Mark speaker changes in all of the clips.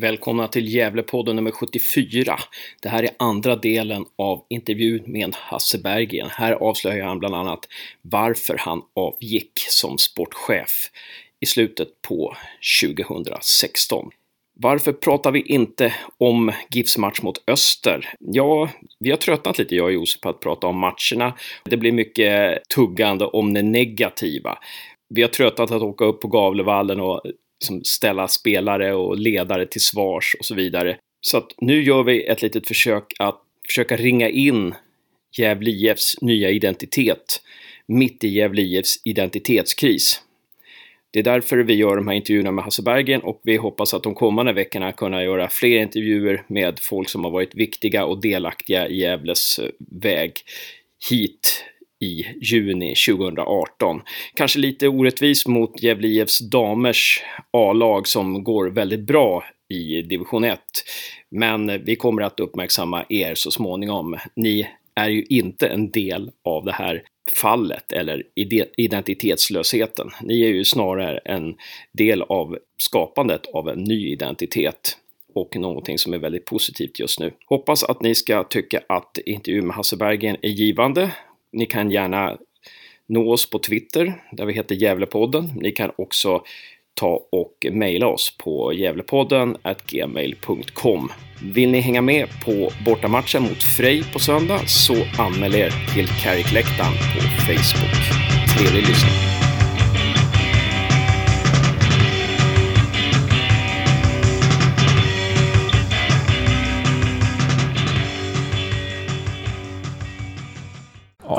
Speaker 1: Välkomna till Gävlepodden nummer 74. Det här är andra delen av intervjun med Hasse Berggren. Här avslöjar han bland annat varför han avgick som sportchef i slutet på 2016. Varför pratar vi inte om GIFs match mot Öster? Ja, vi har tröttnat lite, jag och Josef, på att prata om matcherna. Det blir mycket tuggande om det negativa. Vi har tröttnat att åka upp på Gavlevallen och liksom ställa spelare och ledare till svars och så vidare. Så att nu gör vi ett litet försök att försöka ringa in Gävle IFs nya identitet mitt i Gävle IFs identitetskris. Det är därför vi gör de här intervjuerna med Hasse Bergen och vi hoppas att de kommande veckorna kunna göra fler intervjuer med folk som har varit viktiga och delaktiga i Gävles eh, väg hit i juni 2018. Kanske lite orättvis mot Gävle IFs damers A-lag som går väldigt bra i division 1. Men vi kommer att uppmärksamma er så småningom. Ni är ju inte en del av det här fallet eller identitetslösheten. Ni är ju snarare en del av skapandet av en ny identitet och någonting som är väldigt positivt just nu. Hoppas att ni ska tycka att intervjun med Hasse Bergen är givande. Ni kan gärna nå oss på Twitter där vi heter Gävlepodden. Ni kan också ta och mejla oss på gävlepodden gmail.com. Vill ni hänga med på bortamatchen mot Frej på söndag så anmäl er till Carrickläktaren på Facebook. Trevlig lyssning!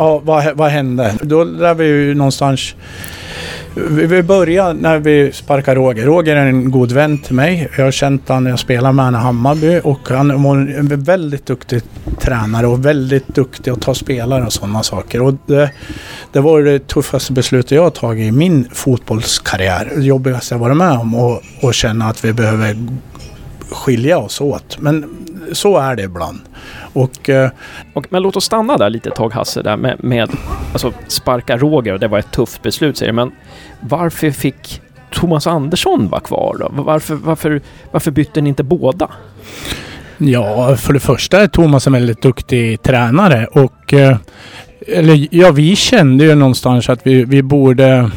Speaker 2: Ja, vad, vad hände? Då lär vi ju någonstans vi börjar när vi sparkar Roger. Roger är en god vän till mig. Jag har känt honom när jag spelade med honom i Hammarby och han är en väldigt duktig tränare och väldigt duktig att ta spelare och sådana saker. Och det, det var det tuffaste beslutet jag har tagit i min fotbollskarriär. Det jobbigaste jag varit med om och, och känna att vi behöver skilja oss åt. Men så är det ibland. Och,
Speaker 1: eh, och, men låt oss stanna där lite ett tag Hasse, där med, med alltså sparka Roger, det var ett tufft beslut säger du, men varför fick Thomas Andersson vara kvar då? Varför, varför, varför bytte ni inte båda?
Speaker 2: Ja, för det första är Thomas en väldigt duktig tränare och eh, eller ja, vi kände ju någonstans att vi, vi borde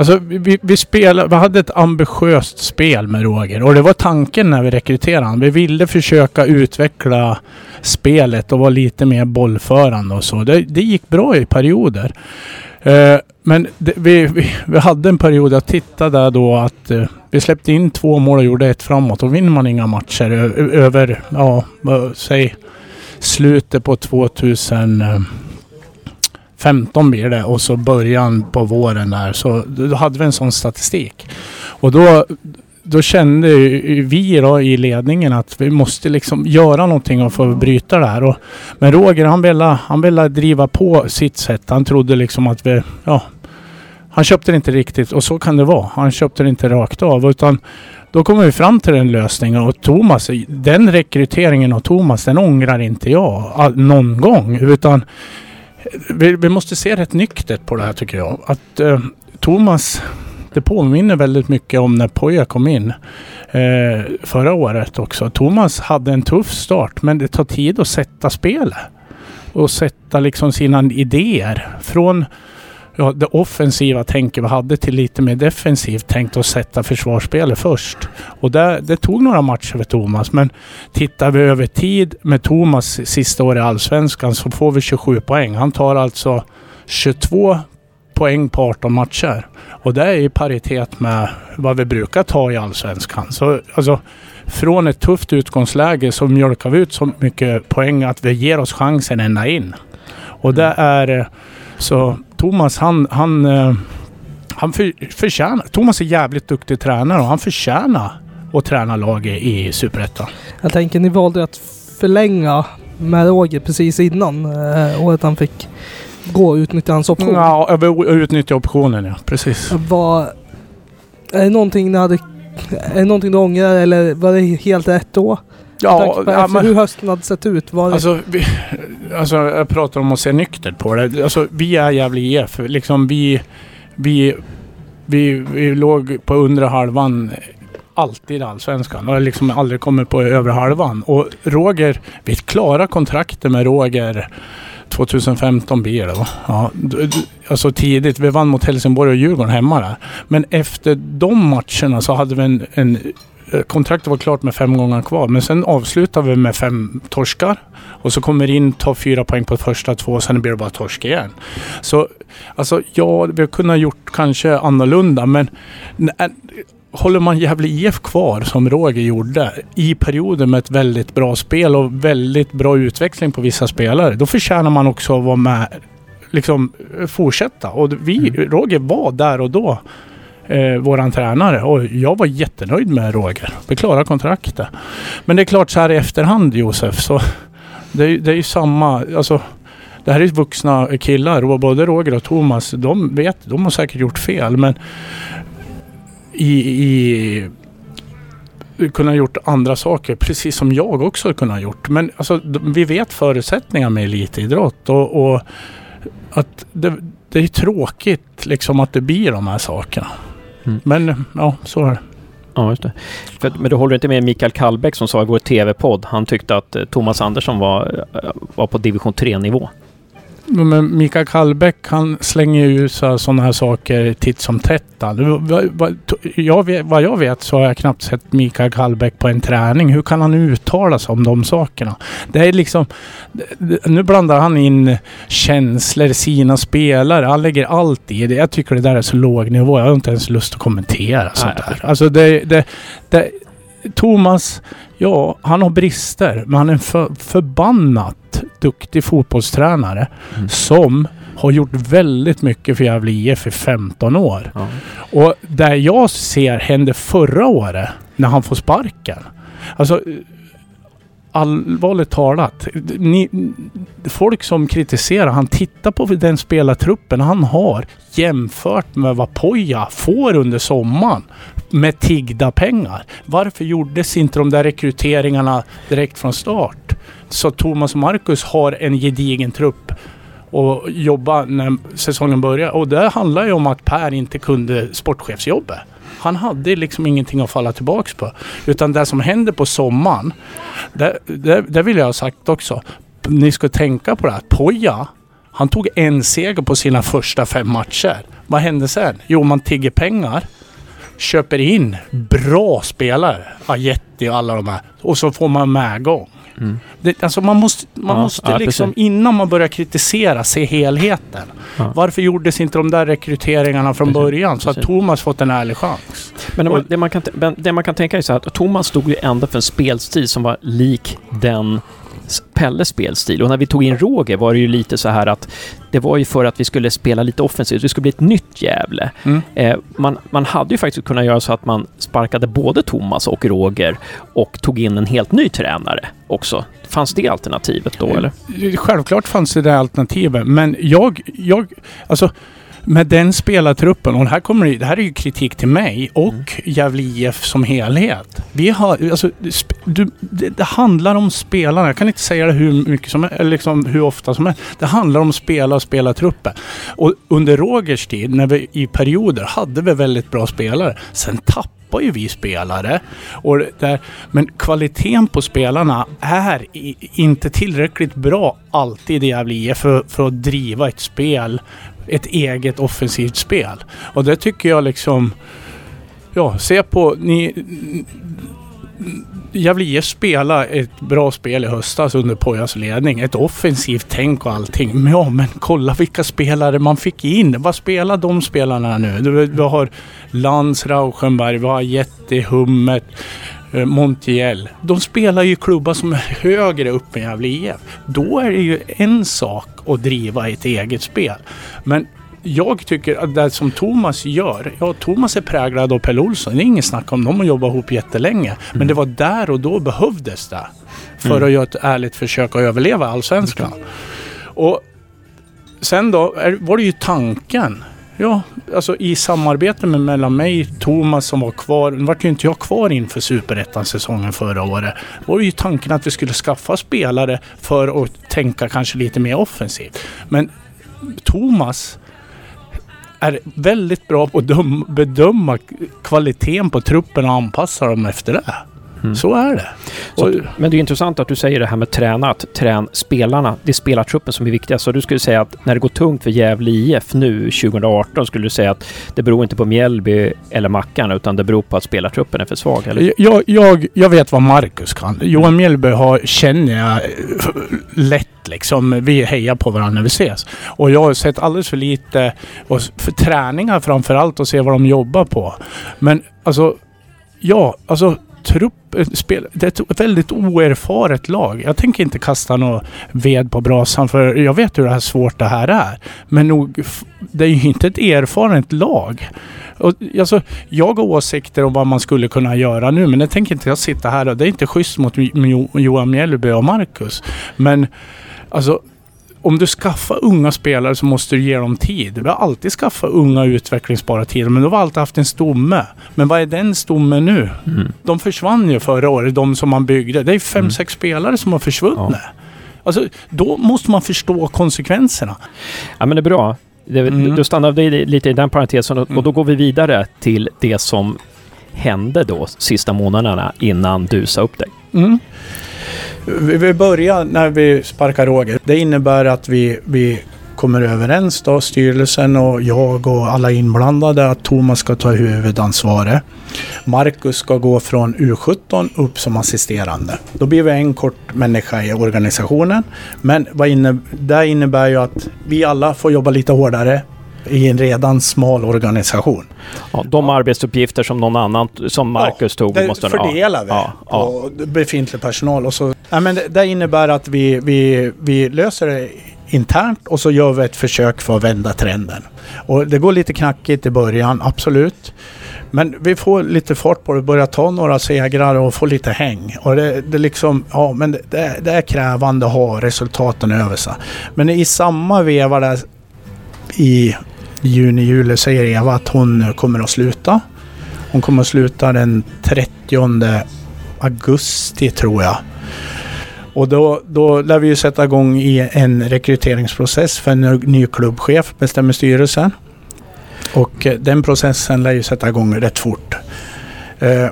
Speaker 2: Alltså vi, vi, spelade, vi hade ett ambitiöst spel med Roger och det var tanken när vi rekryterade honom. Vi ville försöka utveckla spelet och vara lite mer bollförande och så. Det, det gick bra i perioder. Eh, men det, vi, vi, vi, hade en period, jag tittade då att eh, vi släppte in två mål och gjorde ett framåt. Och vinner man inga matcher över, ja, säg slutet på 2000 15 blir det och så början på våren där. Så då hade vi en sån statistik. Och då, då kände vi då i ledningen att vi måste liksom göra någonting och få bryta det här. Och, men Roger han ville, han ville driva på sitt sätt. Han trodde liksom att vi, ja, han köpte det inte riktigt och så kan det vara. Han köpte det inte rakt av utan då kommer vi fram till den lösningen och Thomas, den rekryteringen av Thomas den ångrar inte jag någon gång utan vi, vi, måste se rätt nyktert på det här tycker jag. Att eh, Thomas, det påminner väldigt mycket om när Poja kom in eh, förra året också. Thomas hade en tuff start men det tar tid att sätta spelet. Och sätta liksom sina idéer. Från ja, det offensiva tänket vi hade till lite mer defensivt tänkt att sätta försvarsspelet först. Och det, det tog några matcher för Thomas. Men tittar vi över tid med Thomas sista år i Allsvenskan så får vi 27 poäng. Han tar alltså 22 poäng på 18 matcher. Och det är i paritet med vad vi brukar ta i Allsvenskan. Så alltså, från ett tufft utgångsläge så mjölkar vi ut så mycket poäng att vi ger oss chansen ända in. Och det är så Thomas han, han, eh, han för, förtjänar... Thomas är jävligt duktig tränare och han förtjänar att träna laget i Superettan.
Speaker 3: Jag tänker ni valde att förlänga med Roger precis innan eh, året han fick gå och utnyttja hans option.
Speaker 2: Ja, utnyttja optionen ja. Precis.
Speaker 3: Var, är det någonting ni hade... Är det någonting du ångrar eller var det helt rätt då? Ja, ja men, hur hösten hade sett ut? Var
Speaker 2: alltså, vi, alltså, jag pratar om att se nyktert på det. Alltså, vi är Gävle IF. Liksom, vi, vi, vi, vi låg på undre halvan alltid allsvenskan och liksom aldrig kommit på över halvan. Och Roger, vi klara kontrakter med Roger 2015 blir det va? Ja, alltså tidigt. Vi vann mot Helsingborg och Djurgården hemma där. Men efter de matcherna så hade vi en, en kontraktet var klart med fem gånger kvar. Men sen avslutar vi med fem torskar. Och så kommer in, tar fyra poäng på första två och sen blir det bara torsk igen. Så alltså ja, vi har kunnat gjort kanske annorlunda men håller man Gävle IF kvar som Roger gjorde i perioden med ett väldigt bra spel och väldigt bra utveckling på vissa spelare. Då förtjänar man också att vara med, liksom fortsätta. Och vi, mm. Roger var där och då eh, våran tränare och jag var jättenöjd med Roger. Vi klarade kontraktet. Men det är klart så här i efterhand Josef så det är, det är ju samma, alltså det här är vuxna killar och både Roger och Thomas de vet, de har säkert gjort fel men i, i kunna gjort andra saker, precis som jag också kunnat gjort. Men alltså, vi vet förutsättningar med elitidrott och, och att det, det, är tråkigt liksom att det blir de här sakerna. Mm. Men ja, så är det.
Speaker 1: Ja, just det. För, men du håller inte med Mikael Kallbäck som sa i vår TV-podd. Han tyckte att eh, Thomas Andersson var, eh, var på division 3-nivå.
Speaker 2: Men Mikael Kallbäck han slänger ju sådana här saker titt som tätt. Jag vad jag vet så har jag knappt sett Mikael Kallbäck på en träning. Hur kan han uttala sig om de sakerna? Det är liksom... Nu blandar han in känslor, sina spelare. Han lägger allt i det. Jag tycker det där är så låg nivå. Jag har inte ens lust att kommentera sånt där. Alltså det, det, det Thomas, ja, han har brister, men han är en för, förbannat duktig fotbollstränare mm. som har gjort väldigt mycket för Gävle IF i 15 år. Ja. Och det jag ser hände förra året när han får sparken. Alltså allvarligt talat. Ni, folk som kritiserar, han tittar på den spelartruppen han har jämfört med vad Poja får under sommaren med tiggda pengar. Varför gjordes inte de där rekryteringarna direkt från start? Så Thomas och Marcus har en gedigen trupp och jobba när säsongen börjar. Och det handlar ju om att Per inte kunde sportchefsjobbet. Han hade liksom ingenting att falla tillbaks på. Utan det som händer på sommaren, det, det, det vill jag ha sagt också. Ni ska tänka på det här. Poja, han tog en seger på sina första fem matcher. Vad hände sen? Jo, man tigger pengar köper in bra spelare, Ajetti och alla de här. Och så får man medgång. Mm. Det, alltså man måste, man ja, måste ja, liksom precis. innan man börjar kritisera se helheten. Ja. Varför gjordes inte de där rekryteringarna från precis. början så att Thomas fått en ärlig chans?
Speaker 1: Men det man, det man, kan, det man kan tänka är så här att Thomas stod ju ändå för en spelstil som var lik den Pelles spelstil. Och när vi tog in Roger var det ju lite så här att det var ju för att vi skulle spela lite offensivt. Det skulle bli ett nytt Gävle. Mm. Eh, man, man hade ju faktiskt kunnat göra så att man sparkade både Thomas och Roger och tog in en helt ny tränare också. Fanns det alternativet då eller?
Speaker 2: Självklart fanns det det alternativet, men jag, jag, alltså med den spelartruppen, och här, kommer, det här är ju kritik till mig och mm. Gävle IF som helhet. Vi har, alltså, du, det, det, handlar om spelarna. Jag kan inte säga det hur mycket som eller liksom hur ofta som helst. Det handlar om spelare och spelartrupper. Och under Rogers tid, när vi i perioder hade vi väldigt bra spelare. Sen tappade ju vi spelare. Och där, men kvaliteten på spelarna är i, inte tillräckligt bra alltid i Gävle IF för, för att driva ett spel ett eget offensivt spel. Och det tycker jag liksom... Ja, se på... Ni, Gävle IF spelade ett bra spel i höstas under Pojas ledning. Ett offensivt tänk och allting. Men ja, men kolla vilka spelare man fick in. Vad spelar de spelarna nu? Du, du har Lans, Rauschenberg, vi har Jätte, Hummet, eh, Montiel. De spelar ju klubbar som är högre upp än Gävle IF. Då är det ju en sak att driva ett eget spel. Men jag tycker att det som Thomas gör, ja Thomas är präglad av Pelle Olsson. Det är inget snack om dem att jobba ihop jättelänge. Men mm. det var där och då behövdes det. För mm. att göra ett ärligt försök att överleva allsvenskan. Och sen då var det ju tanken. Ja, alltså i samarbete med mellan mig, Thomas som var kvar. Nu vart ju inte jag kvar inför superettan-säsongen förra året. Då var ju tanken att vi skulle skaffa spelare för att tänka kanske lite mer offensivt. Men Thomas är väldigt bra på att bedöma kvaliteten på truppen och anpassa dem efter det. Mm. Så är det.
Speaker 1: Så, men det är intressant att du säger det här med träna, att träna spelarna. Det är spelartruppen som är viktigast. Så du skulle säga att när det går tungt för Gävle IF nu 2018 skulle du säga att det beror inte på Mjällby eller Mackan utan det beror på att spelartruppen är för svag? Eller?
Speaker 2: Jag, jag, jag vet vad Marcus kan. Johan Mjällby har, känner jag lätt liksom. Vi hejar på varandra när vi ses. Och jag har sett alldeles för lite och för träningar framförallt och se vad de jobbar på. Men alltså, ja, alltså trupp, eh, spel, det är ett väldigt oerfaret lag. Jag tänker inte kasta någon ved på brasan för jag vet hur det här svårt det här är. Men nog, det är ju inte ett erfaret lag. Och, alltså, jag har åsikter om vad man skulle kunna göra nu men det tänker inte jag sitta här och det är inte schysst mot Johan Mjällby och Marcus. Men alltså om du skaffar unga spelare så måste du ge dem tid. Vi har alltid skaffat unga utvecklingsbara tider men då har alltid haft en stomme. Men vad är den stommen nu? Mm. De försvann ju förra året, de som man byggde. Det är fem, mm. sex spelare som har försvunnit. Ja. Alltså, då måste man förstå konsekvenserna.
Speaker 1: Ja men det är bra. Det, mm. Då stannar vi lite i den parentesen och, och då går vi vidare till det som hände då sista månaderna innan du sa upp dig. Mm.
Speaker 2: Vi börjar när vi sparkar Roger. Det innebär att vi, vi kommer överens då, styrelsen och jag och alla inblandade att Thomas ska ta huvudansvaret. Marcus ska gå från U17 upp som assisterande. Då blir vi en kort människa i organisationen. Men vad inne, det innebär ju att vi alla får jobba lite hårdare i en redan smal organisation.
Speaker 1: Ja, de arbetsuppgifter som någon annan, som Marcus
Speaker 2: ja,
Speaker 1: tog,
Speaker 2: måste fördelar vi ja, på befintlig personal. Och så, ja, men det, det innebär att vi, vi, vi löser det internt och så gör vi ett försök för att vända trenden. Och det går lite knackigt i början, absolut. Men vi får lite fart på det, börjar ta några segrar och få lite häng. Och det, det, liksom, ja, men det, det är krävande att ha resultaten över sig. Men i samma veva där i juni, juli säger Eva att hon kommer att sluta. Hon kommer att sluta den 30 augusti tror jag. Och då, då lär vi ju sätta igång i en rekryteringsprocess för en ny klubbchef, bestämmer styrelsen. Och eh, den processen lär ju sätta igång rätt fort. Eh,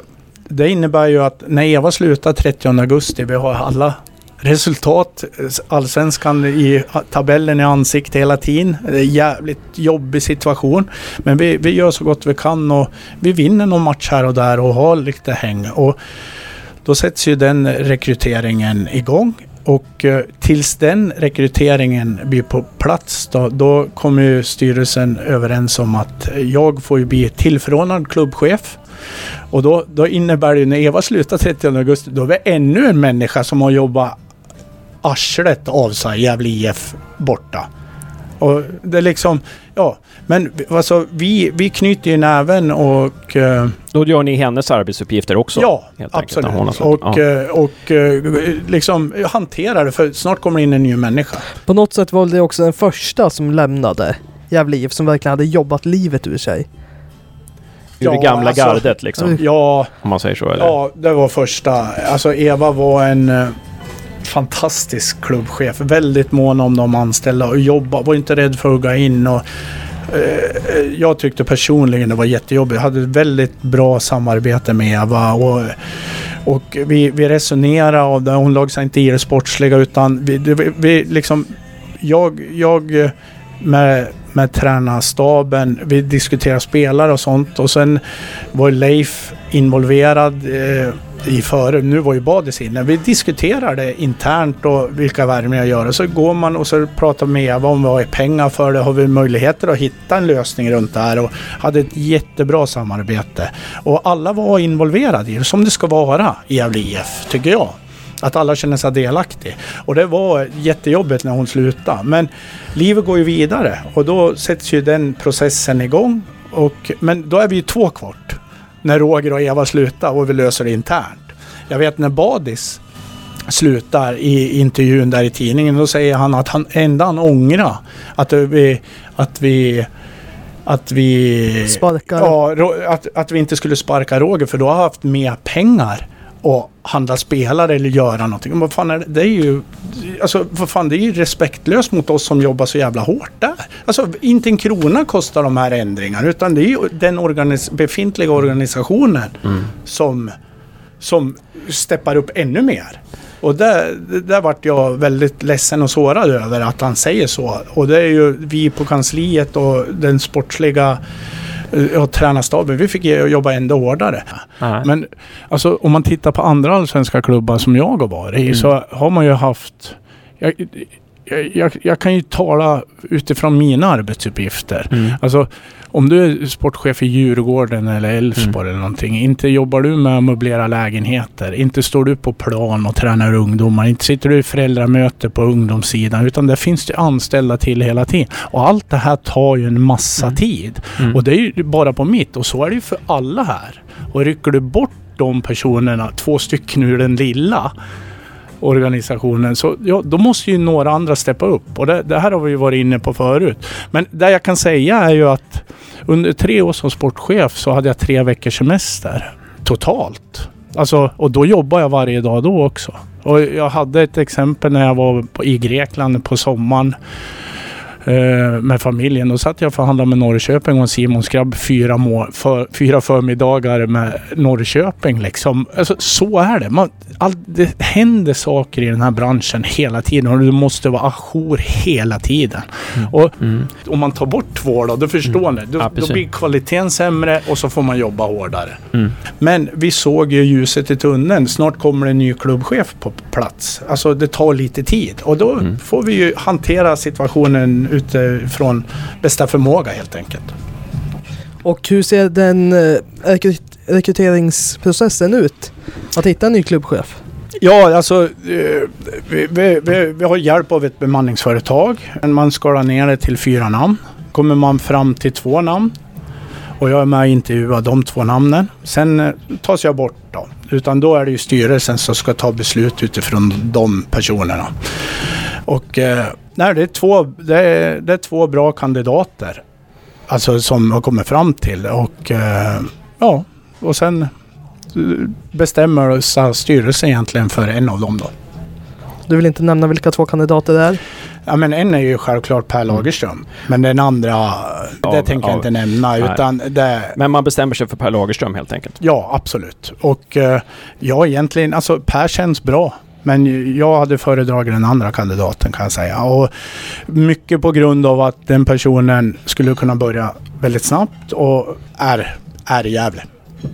Speaker 2: det innebär ju att när Eva slutar 30 augusti, vi har alla resultat. Allsvenskan i tabellen i ansikte hela tiden. Det är en jävligt jobbig situation. Men vi, vi gör så gott vi kan och vi vinner någon match här och där och har lite häng. Och då sätts ju den rekryteringen igång. Och eh, tills den rekryteringen blir på plats då, då kommer ju styrelsen överens om att jag får ju bli tillförordnad klubbchef. Och då, då innebär det ju när Eva slutar 30 augusti, då är vi ännu en människa som har jobbat arslet av sig Gävle IF borta. Och det är liksom, ja, men alltså vi, vi knyter ju näven och... Uh,
Speaker 1: Då gör ni hennes arbetsuppgifter också?
Speaker 2: Ja, absolut. Och, ja. Uh, och uh, liksom hanterar det, för snart kommer in en ny människa.
Speaker 3: På något sätt var det också den första som lämnade Gävle IF, som verkligen hade jobbat livet ur sig.
Speaker 1: Ja, det gamla alltså, gardet liksom?
Speaker 2: Ja.
Speaker 1: Om man säger så eller?
Speaker 2: Ja, det var första. Alltså Eva var en fantastisk klubbchef. Väldigt mån om de anställda och jobba, var inte rädd för att gå in. Och, eh, jag tyckte personligen det var jättejobbigt. Jag hade ett väldigt bra samarbete med Eva. Och, och vi, vi resonerade och det. Hon lade sig inte i det sportsliga utan vi, vi, vi liksom... Jag, jag med, med tränarstaben, vi diskuterade spelare och sånt och sen var Leif involverad. Eh, i före. Nu var ju Badis inne. Vi diskuterade internt och vilka värvningar jag gör. Så går man och så pratar med Eva om vad är pengar för det. Har vi möjligheter att hitta en lösning runt det här? Och hade ett jättebra samarbete. Och alla var involverade i det, som det ska vara i Gävle IF, tycker jag. Att alla känner sig delaktiga. Och det var jättejobbigt när hon slutade. Men livet går ju vidare och då sätts ju den processen igång. Och, men då är vi ju två kvart när Roger och Eva slutar och vi löser det internt. Jag vet när Badis slutar i intervjun där i tidningen, då säger han att han enda han ångrar att vi, att vi att vi...
Speaker 3: Sparkar?
Speaker 2: Ja, att, att vi inte skulle sparka Roger för då har jag haft mer pengar och handla spelare eller göra någonting. Vad fan är det? det är ju... Alltså, vad fan, det är ju respektlöst mot oss som jobbar så jävla hårt där. Alltså, inte en krona kostar de här ändringarna, utan det är ju den organis befintliga organisationen mm. som, som steppar upp ännu mer. Och där, där vart jag väldigt ledsen och sårad över att han säger så. Och det är ju vi på kansliet och den sportsliga och eh, tränarstaben, vi fick jobba ändå hårdare. Nej. Men alltså, om man tittar på andra allsvenska klubbar som jag har varit i mm. så har man ju haft jag, jag, jag, kan ju tala utifrån mina arbetsuppgifter. Mm. Alltså, om du är sportchef i Djurgården eller Elfsborg mm. eller någonting. Inte jobbar du med att möblera lägenheter. Inte står du på plan och tränar ungdomar. Inte sitter du i föräldramöte på ungdomssidan. Utan det finns det anställda till hela tiden. Och allt det här tar ju en massa mm. tid. Mm. Och det är ju bara på mitt. Och så är det ju för alla här. Och rycker du bort de personerna, två stycken ur den lilla organisationen. Så ja, då måste ju några andra steppa upp. Och det, det, här har vi ju varit inne på förut. Men det jag kan säga är ju att under tre år som sportchef så hade jag tre veckors semester. Totalt. Alltså, och då jobbade jag varje dag då också. Och jag hade ett exempel när jag var på, i Grekland på sommaren med familjen. Då satt jag och förhandlade med Norrköping och Simons grabb fyra, må, för, fyra förmiddagar med Norrköping. Liksom. Alltså, så är det. Man, all, det händer saker i den här branschen hela tiden och du måste vara ajour hela tiden. Mm. Och mm. om man tar bort två då, då förstår mm. ni. Då, ja, då, blir kvaliteten sämre och så får man jobba hårdare. Mm. Men vi såg ju ljuset i tunneln. Snart kommer en ny klubbchef på plats. Alltså det tar lite tid och då mm. får vi ju hantera situationen utifrån bästa förmåga helt enkelt.
Speaker 3: Och hur ser den eh, rekryteringsprocessen ut? Att hitta en ny klubbchef?
Speaker 2: Ja, alltså eh, vi, vi, vi, har hjälp av ett bemanningsföretag. Man skalar ner det till fyra namn. Kommer man fram till två namn och jag är med och intervjuar de två namnen. Sen eh, tas jag bort då. Utan då är det ju styrelsen som ska ta beslut utifrån de personerna. Och nej, det, är två, det, är, det är två bra kandidater. Alltså som har kommit fram till. Och eh, ja, och sen bestämmer styrelsen egentligen för en av dem då.
Speaker 3: Du vill inte nämna vilka två kandidater det är?
Speaker 2: Ja men en är ju självklart Per mm. Lagerström. Mm. Men den andra, det tänker jag inte nämna. Utan det...
Speaker 1: Men man bestämmer sig för Per Lagerström helt enkelt?
Speaker 2: Ja, absolut. Och uh, ja, egentligen, alltså Per känns bra. Men jag hade föredragit den andra kandidaten kan jag säga. Och mycket på grund av att den personen skulle kunna börja väldigt snabbt och är, är i Gävle.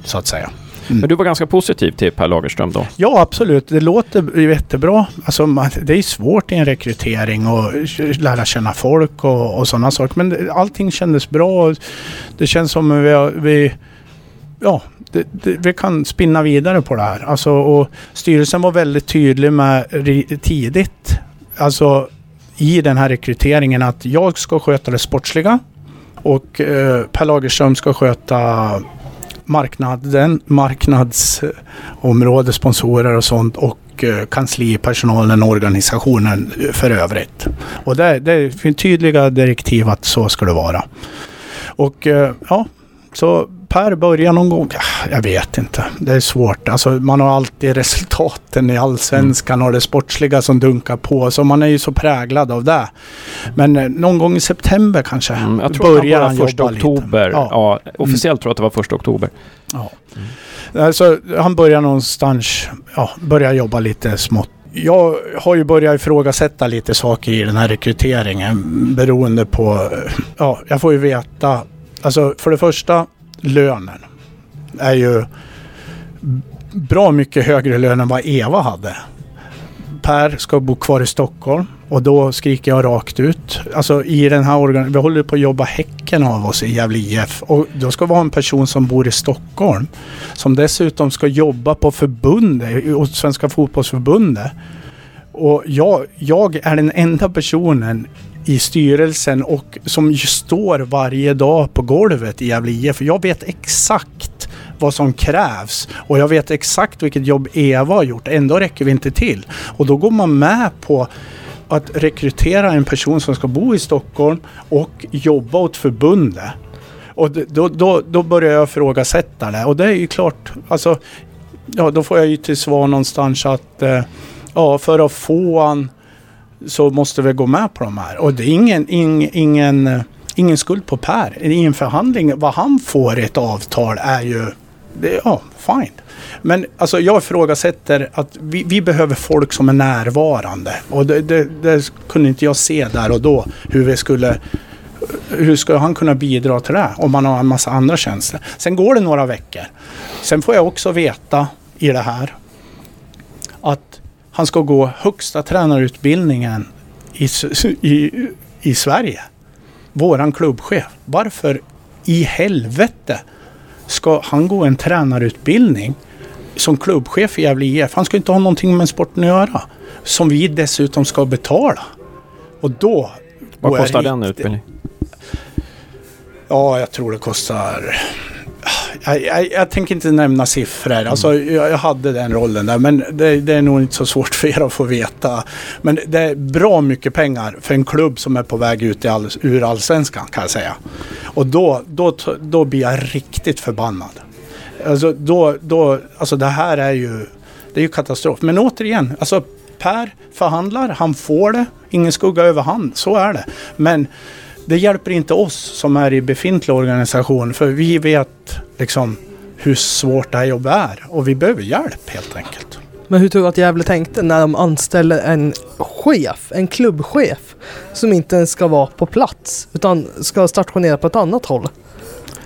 Speaker 2: Så att säga.
Speaker 1: Mm. Men du var ganska positiv till Per Lagerström då?
Speaker 2: Ja, absolut. Det låter jättebra. Alltså, det är svårt i en rekrytering och lära känna folk och, och sådana saker. Men allting kändes bra. Det känns som vi, vi ja, det, det, vi kan spinna vidare på det här. Alltså, och styrelsen var väldigt tydlig med tidigt, alltså i den här rekryteringen att jag ska sköta det sportsliga och eh, Per Lagerström ska sköta marknaden, marknadsområde, eh, sponsorer och sånt och eh, kanslipersonalen, organisationen eh, för övrigt. Och det, det finns tydliga direktiv att så ska det vara. Och eh, ja, så Per börjar någon gång? Jag vet inte. Det är svårt. Alltså, man har alltid resultaten i allsvenskan mm. och det sportsliga som dunkar på. Så man är ju så präglad av det. Men eh, någon gång i september kanske mm,
Speaker 1: jag tror börjar han, han första oktober. Ja. ja. Mm. officiellt tror jag att det var första oktober. Ja.
Speaker 2: Mm. Alltså, han börjar någonstans, ja, börjar jobba lite smått jag har ju börjat ifrågasätta lite saker i den här rekryteringen beroende på, ja, jag får ju veta, alltså för det första lönen är ju bra mycket högre lön än vad Eva hade. Per ska bo kvar i Stockholm och då skriker jag rakt ut. Alltså i den här organisationen, vi håller på att jobba häcken av oss i Gävle IF och då ska vi ha en person som bor i Stockholm som dessutom ska jobba på förbundet, hos Svenska fotbollsförbundet. Och jag, jag är den enda personen i styrelsen och som står varje dag på golvet i Gävle IF. Jag vet exakt vad som krävs och jag vet exakt vilket jobb Eva har gjort. Ändå räcker vi inte till. Och då går man med på att rekrytera en person som ska bo i Stockholm och jobba åt förbundet. Och då, då, då börjar jag ifrågasätta det. Och det är ju klart, alltså ja, då får jag ju till svar någonstans att eh, ja, för att få han så måste vi gå med på de här. Och det är ingen, ing, ingen, eh, ingen skuld på Per. I en förhandling, vad han får i ett avtal är ju, det, ja, fine. Men alltså jag ifrågasätter att vi, vi behöver folk som är närvarande. Och det, det, det, kunde inte jag se där och då hur vi skulle hur ska han kunna bidra till det om man har en massa andra tjänster? Sen går det några veckor. Sen får jag också veta i det här han ska gå högsta tränarutbildningen i, i, i Sverige. Våran klubbchef. Varför i helvete ska han gå en tränarutbildning som klubbchef i Gävle IF? Han ska inte ha någonting med sporten att göra. Som vi dessutom ska betala. Och då...
Speaker 1: Vad kostar den utbildningen?
Speaker 2: Ja, jag tror det kostar jag, jag, jag, tänker inte nämna siffror. Mm. Alltså, jag, jag, hade den rollen där men det, det, är nog inte så svårt för er att få veta. Men det är bra mycket pengar för en klubb som är på väg ut i all, ur allsvenskan kan jag säga. Och då, då, då blir jag riktigt förbannad. Alltså, då, då, alltså det här är ju, det är ju katastrof. Men återigen, alltså Per förhandlar, han får det. Ingen skugga över han, så är det. Men det hjälper inte oss som är i befintlig organisation för vi vet liksom hur svårt det här jobbet är och vi behöver hjälp helt enkelt.
Speaker 3: Men hur tror du att Gävle tänkte när de anställer en chef, en klubbchef som inte ens ska vara på plats utan ska stationera på ett annat håll?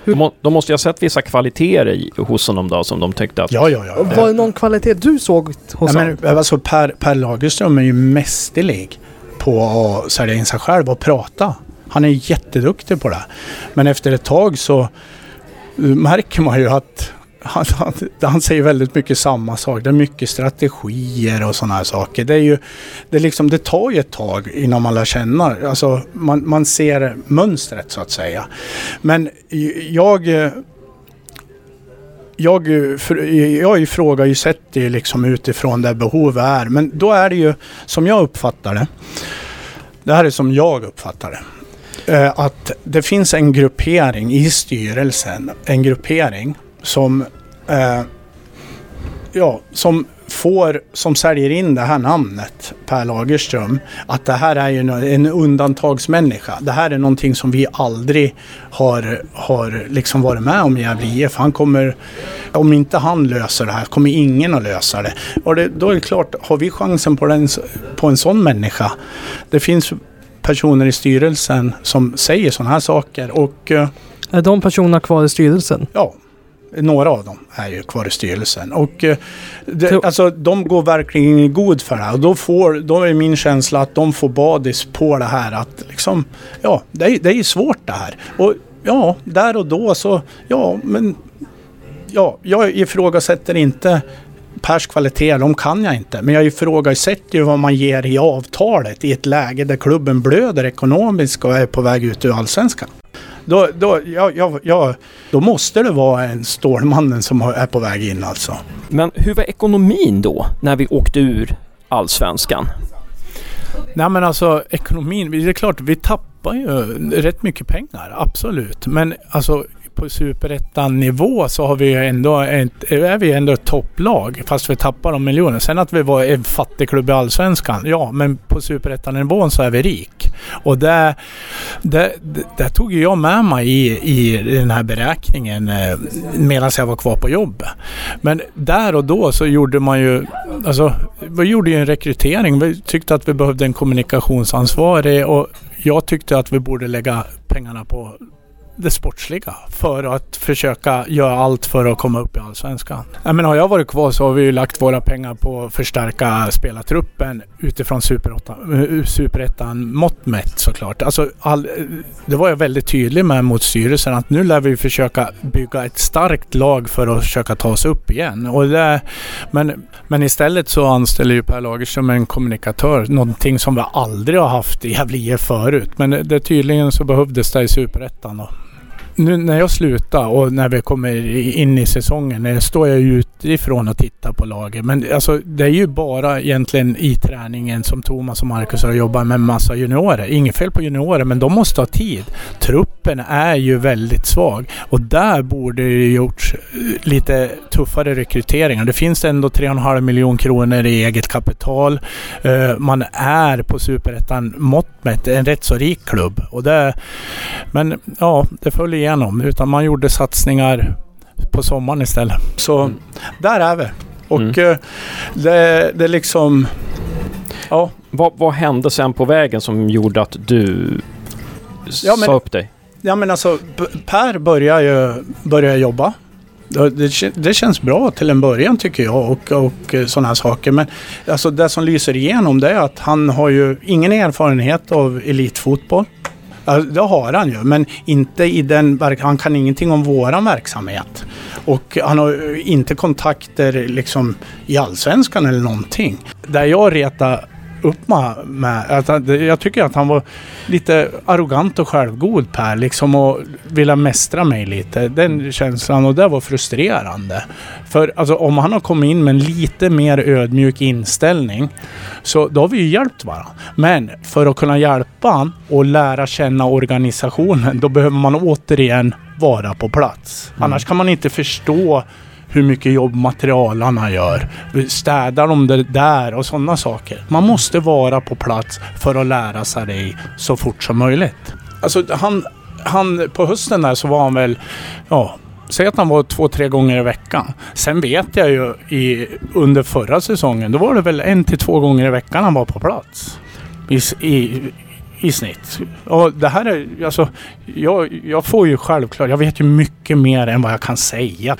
Speaker 1: Hur? De, måste ju ha sett vissa kvaliteter i, hos honom då som de tyckte att...
Speaker 2: Ja, ja, ja.
Speaker 3: Var det någon kvalitet du såg hos
Speaker 2: honom? Alltså per, per Lagerström är ju mästerlig på att sälja in sig själv och prata. Han är jätteduktig på det. Men efter ett tag så Eh, märker man ju att han, han, han, säger väldigt mycket samma sak. Det är mycket strategier och sådana här saker. Det, är ju, det, liksom, det tar ju ett tag innan man lär känna. Alltså, man, man ser mönstret så att säga. Men jag... Jag, jag ifrågasätter ju liksom utifrån där behovet är. Men då är det ju som jag uppfattar det. Det här är som jag uppfattar det Eh, att det finns en gruppering i styrelsen, en gruppering som, eh, ja, som får, som säljer in det här namnet, Per Lagerström, att det här är ju en undantagsmänniska. Det här är någonting som vi aldrig har, har liksom varit med om i Gävle IF. Han kommer, om inte han löser det här, kommer ingen att lösa det. Och det, då är det klart, har vi chansen på, den, på en sån människa? Det finns personer i styrelsen som säger sådana här saker. Och,
Speaker 3: eh, är de personerna kvar i styrelsen?
Speaker 2: Ja, några av dem är ju kvar i styrelsen. Och eh, det, alltså, de går verkligen i god för det här. Och då, får, då är min känsla att de får badis på det här. Att liksom, ja, det är, det är svårt det här. Och ja, där och då så, ja, men ja, jag ifrågasätter inte Pers kvalitet, de kan jag inte. Men jag ifrågasätter ju vad man ger i avtalet i ett läge där klubben blöder ekonomiskt och är på väg ut ur allsvenskan. Då, då, ja, ja, ja, då måste det vara en Stålmannen som är på väg in alltså.
Speaker 1: Men hur var ekonomin då när vi åkte ur allsvenskan?
Speaker 2: Nej men alltså ekonomin, det är klart vi tappar ju rätt mycket pengar, absolut. Men alltså på superettan-nivå så har vi ändå ett, är vi ändå ett topplag fast vi tappar de miljoner. Sen att vi var en fattig klubb i Allsvenskan, ja men på superettan-nivån så är vi rik. Och det, det, det, tog jag med mig i, i den här beräkningen eh, medan jag var kvar på jobbet. Men där och då så gjorde man ju, alltså vi gjorde ju en rekrytering. Vi tyckte att vi behövde en kommunikationsansvarig och jag tyckte att vi borde lägga pengarna på det sportsliga för att försöka göra allt för att komma upp i Allsvenskan. Jag menar, har jag varit kvar så har vi ju lagt våra pengar på att förstärka spelartruppen utifrån eh, superettan mått mätt såklart. Alltså, all, det var jag väldigt tydlig med mot styrelsen att nu lär vi försöka bygga ett starkt lag för att försöka ta oss upp igen. Och det, men, men istället så anställer ju Per Lagerström en kommunikatör, någonting som vi aldrig har haft i Gävle förut. Men det, det tydligen så behövdes det i superettan nu när jag slutar och när vi kommer in i säsongen, eh, står jag utifrån och tittar på laget. Men alltså, det är ju bara egentligen i träningen som Thomas och Marcus har jobbat med massa juniorer. Inget fel på juniorer, men de måste ha tid. Trupp truppen är ju väldigt svag och där borde det gjorts eh, lite tuffare rekryteringar. Det finns ändå 3,5 miljoner kronor i eget kapital. Uh, man är på superettan mått mätt en rätt så rik klubb. Och det, men ja, det föll igenom. Utan man gjorde satsningar på sommaren istället. Så mm. där är vi. Och mm. uh, det, det liksom...
Speaker 1: Ja. Vad, vad hände sen på vägen som gjorde att du ja, men, sa upp dig?
Speaker 2: Ja men alltså Per börjar ju börjar jobba. Det, det, känns bra till en början tycker jag och, och eh, sådana här saker. Men alltså det som lyser igenom det är att han har ju ingen erfarenhet av elitfotboll. Alltså, det har han ju, men inte i den Han kan ingenting om våran verksamhet. Och han har eh, inte kontakter liksom i allsvenskan eller någonting. Där jag retar upp med. Att jag tycker att han var lite arrogant och självgod Per. Liksom och ville mästra mig lite. Den känslan och det var frustrerande. För alltså, om han har kommit in med en lite mer ödmjuk inställning så då har vi ju hjälpt varandra. Men för att kunna hjälpa han och lära känna organisationen då behöver man återigen vara på plats. Mm. Annars kan man inte förstå hur mycket jobb materialarna gör. Städar de det där och sådana saker. Man måste vara på plats för att lära sig det så fort som möjligt. Alltså han, han på hösten där så var han väl, ja, Säg att han var två, tre gånger i veckan. Sen vet jag ju i, under förra säsongen, då var det väl en till två gånger i veckan han var på plats. I, i, i snitt. Och det här är, alltså, jag, jag får ju självklart, jag vet ju mycket mer än vad jag kan säga.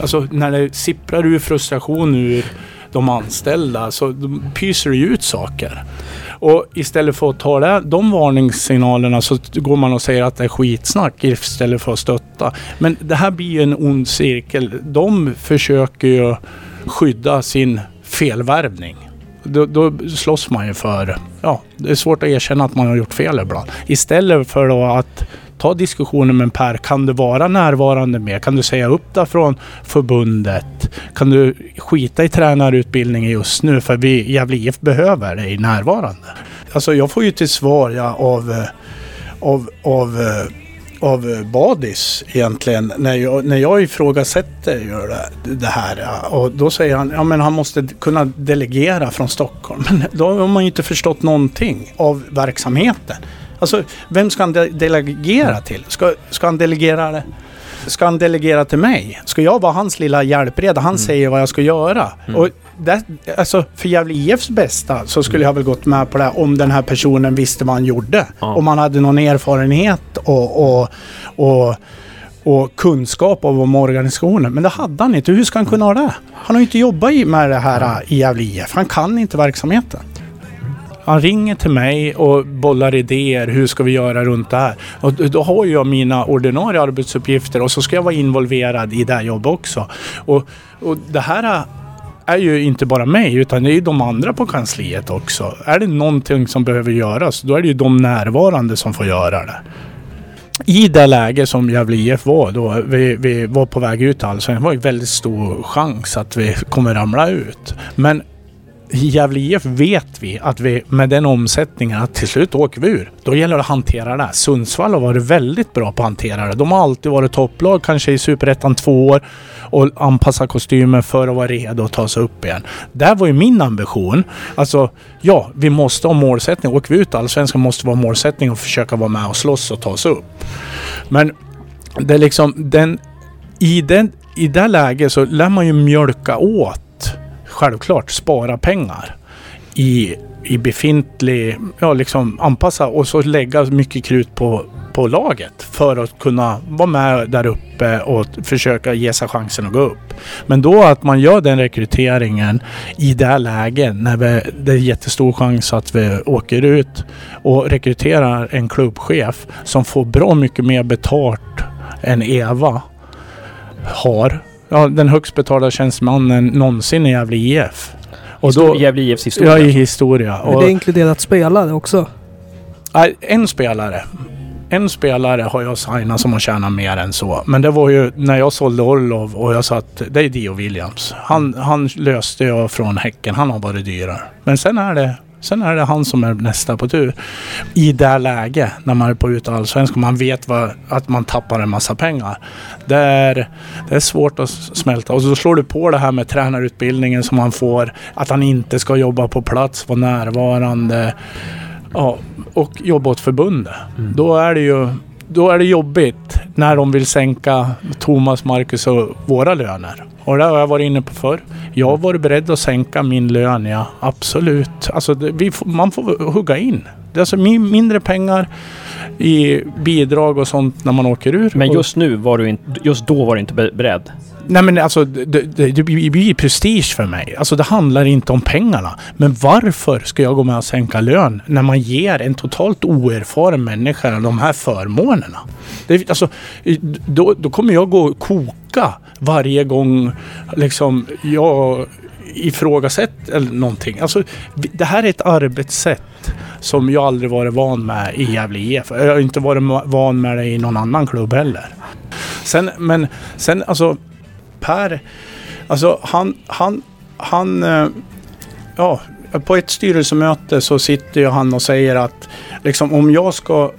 Speaker 2: Alltså när det sipprar ur frustration ur de anställda så pyser det ut saker. Och istället för att ta det, de varningssignalerna så går man och säger att det är skitsnack istället för att stötta. Men det här blir ju en ond cirkel. De försöker ju skydda sin felvärvning då, då slåss man ju för... Ja, det är svårt att erkänna att man har gjort fel ibland. Istället för då att ta diskussionen med Per. Kan du vara närvarande mer? Kan du säga upp dig från förbundet? Kan du skita i tränarutbildningen just nu? För vi Gävle IF behöver dig närvarande. Alltså jag får ju till svar ja, av, eh, av, av eh, av Badis egentligen när jag, när jag ifrågasätter det, här. Och då säger han ja han måste kunna delegera från Stockholm. Men då har man ju inte förstått någonting av verksamheten. Alltså, vem ska han de delegera till? Ska, ska han delegera det? Ska han delegera till mig? Ska jag vara hans lilla hjälpreda? Han mm. säger vad jag ska göra. Mm. Och det, alltså, för Gävle IFs bästa så skulle jag väl gått med på det om den här personen visste vad han gjorde. Ja. Om han hade någon erfarenhet och, och, och, och kunskap om organisationen. Men det hade han inte. Hur ska han kunna ha det? Han har ju inte jobbat med det här i Gävle IF. Han kan inte verksamheten. Han ringer till mig och bollar idéer. Hur ska vi göra runt det här? Och då har jag mina ordinarie arbetsuppgifter och så ska jag vara involverad i det jobbet också. Och, och det här är ju inte bara mig utan det är ju de andra på kansliet också. Är det någonting som behöver göras då är det ju de närvarande som får göra det. I det läge som Gävle IF var då vi, vi var på väg ut alltså, det var en väldigt stor chans att vi kommer ramla ut. Men i Gävle IF vet vi att vi med den omsättningen att till slut åker vi ur. Då gäller det att hantera det. Sundsvall har varit väldigt bra på att hantera det. De har alltid varit topplag, kanske i Superettan två år och anpassa kostymen för att vara redo att ta sig upp igen. Det var ju min ambition. Alltså, ja, vi måste ha målsättning. Åker vi ut allsvenskan måste vara målsättning och försöka vara med och slåss och ta oss upp. Men det är liksom den... I, den, I det läget så lär man ju mjölka åt självklart spara pengar i, i befintlig, ja liksom anpassa och så lägga mycket krut på, på laget för att kunna vara med där uppe och försöka ge sig chansen att gå upp. Men då att man gör den rekryteringen i det här läget när vi, det är jättestor chans att vi åker ut och rekryterar en klubbchef som får bra mycket mer betalt än Eva har ja, den högst betalda tjänstemannen någonsin i Gävle IF.
Speaker 1: Och då, Gävle IFs historia?
Speaker 2: Ja, i historia.
Speaker 3: Men det är inkluderat spelare också?
Speaker 2: Nej, en spelare. En spelare har jag signat som har tjänat mer än så. Men det var ju när jag sålde Orlov och jag sa att det är Dio Williams. Han, han löste jag från Häcken. Han har varit dyrare. Men sen är det Sen är det han som är nästa på tur. I det läget, när man är på ut allsvenskan, man vet vad, att man tappar en massa pengar. Det är, det är svårt att smälta. Och så slår du på det här med tränarutbildningen som man får. Att han inte ska jobba på plats, vara närvarande. Ja, och jobba åt förbundet. Mm. Då är det ju då är det jobbigt när de vill sänka Thomas, Marcus och våra löner. Och det har jag varit inne på förr. Jag har varit beredd att sänka min lön, ja. Absolut. Alltså, det, vi, man får hugga in. Det är alltså mindre pengar i bidrag och sånt när man åker ur.
Speaker 1: Men just nu var du inte, just då var du inte beredd?
Speaker 2: Nej men alltså det, det, det blir prestige för mig. Alltså det handlar inte om pengarna. Men varför ska jag gå med och sänka lön när man ger en totalt oerfaren människa de här förmånerna? Det, alltså, då, då kommer jag gå och koka varje gång liksom jag ifrågasätt eller någonting. Alltså, det här är ett arbetssätt som jag aldrig varit van med i Gävle IF. Jag har inte varit van med det i någon annan klubb heller. Sen, men sen alltså Per, alltså han, han, han, eh, ja, på ett styrelsemöte så sitter ju han och säger att liksom om jag ska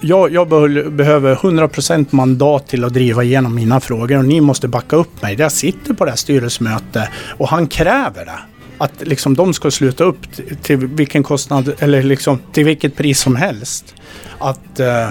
Speaker 2: jag, jag behöver 100% mandat till att driva igenom mina frågor och ni måste backa upp mig. Jag sitter på det här styrelsemötet och han kräver det. Att liksom de ska sluta upp till vilken kostnad eller liksom till vilket pris som helst. Att eh,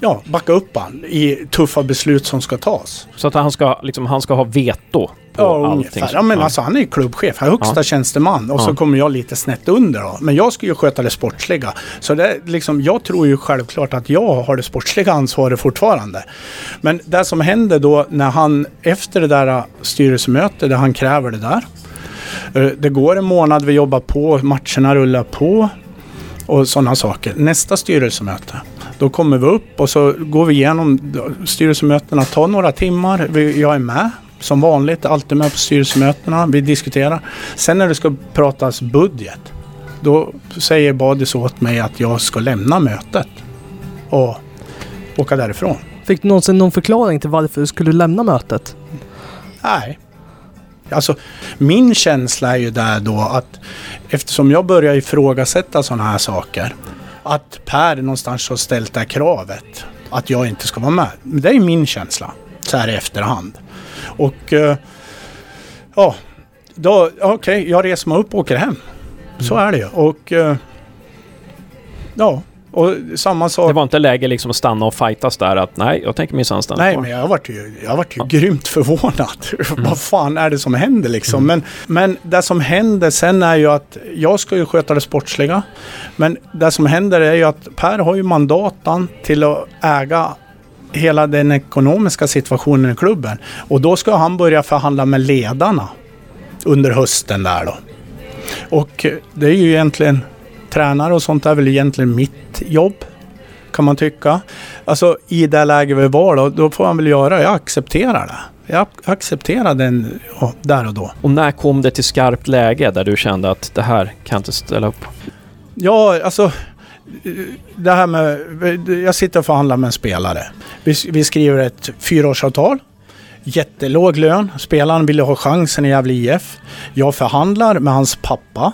Speaker 2: ja, backa upp han i tuffa beslut som ska tas.
Speaker 1: Så att han ska, liksom, han ska ha veto på ja, allting?
Speaker 2: Ja, men. Alltså, han är klubbchef, han är högsta ja. tjänsteman och ja. så kommer jag lite snett under. Då. Men jag ska ju sköta det sportsliga. Så det, liksom, jag tror ju självklart att jag har det sportsliga ansvaret fortfarande. Men det som händer då när han efter det där styrelsemötet där han kräver det där. Eh, det går en månad, vi jobbar på, matcherna rullar på och sådana saker. Nästa styrelsemöte då kommer vi upp och så går vi igenom styrelsemötena. tar några timmar. Jag är med som vanligt, alltid med på styrelsemötena. Vi diskuterar. Sen när det ska pratas budget, då säger Badis åt mig att jag ska lämna mötet och åka därifrån.
Speaker 3: Fick du någonsin någon förklaring till varför du skulle lämna mötet?
Speaker 2: Nej. Alltså, min känsla är ju där då att eftersom jag börjar ifrågasätta sådana här saker att Per någonstans har ställt det här kravet att jag inte ska vara med. Det är min känsla så här i efterhand. Och uh, ja, då okej, okay, jag reser mig upp och åker hem. Så mm. är det ju. Och uh, ja, och samma sak.
Speaker 1: Det var inte läge liksom att stanna och fightas där att nej, jag tänker minsann stanna
Speaker 2: Nej, kvar. men jag varit ju, jag varit ju ja. grymt förvånad. Mm. Vad fan är det som händer liksom? Mm. Men, men det som händer sen är ju att jag ska ju sköta det sportsliga. Men det som händer är ju att Per har ju mandatan till att äga hela den ekonomiska situationen i klubben. Och då ska han börja förhandla med ledarna under hösten där då. Och det är ju egentligen tränare och sånt är väl egentligen mitt jobb. Kan man tycka. Alltså i det läge vi var då, då får man väl göra, jag accepterar det. Jag accepterar den ja, där och då.
Speaker 1: Och när kom det till skarpt läge där du kände att det här kan inte ställa upp
Speaker 2: Ja, alltså det här med, jag sitter och förhandlar med en spelare. Vi, vi skriver ett fyraårsavtal. Jättelåg lön. Spelaren ville ha chansen i Gävle IF. Jag förhandlar med hans pappa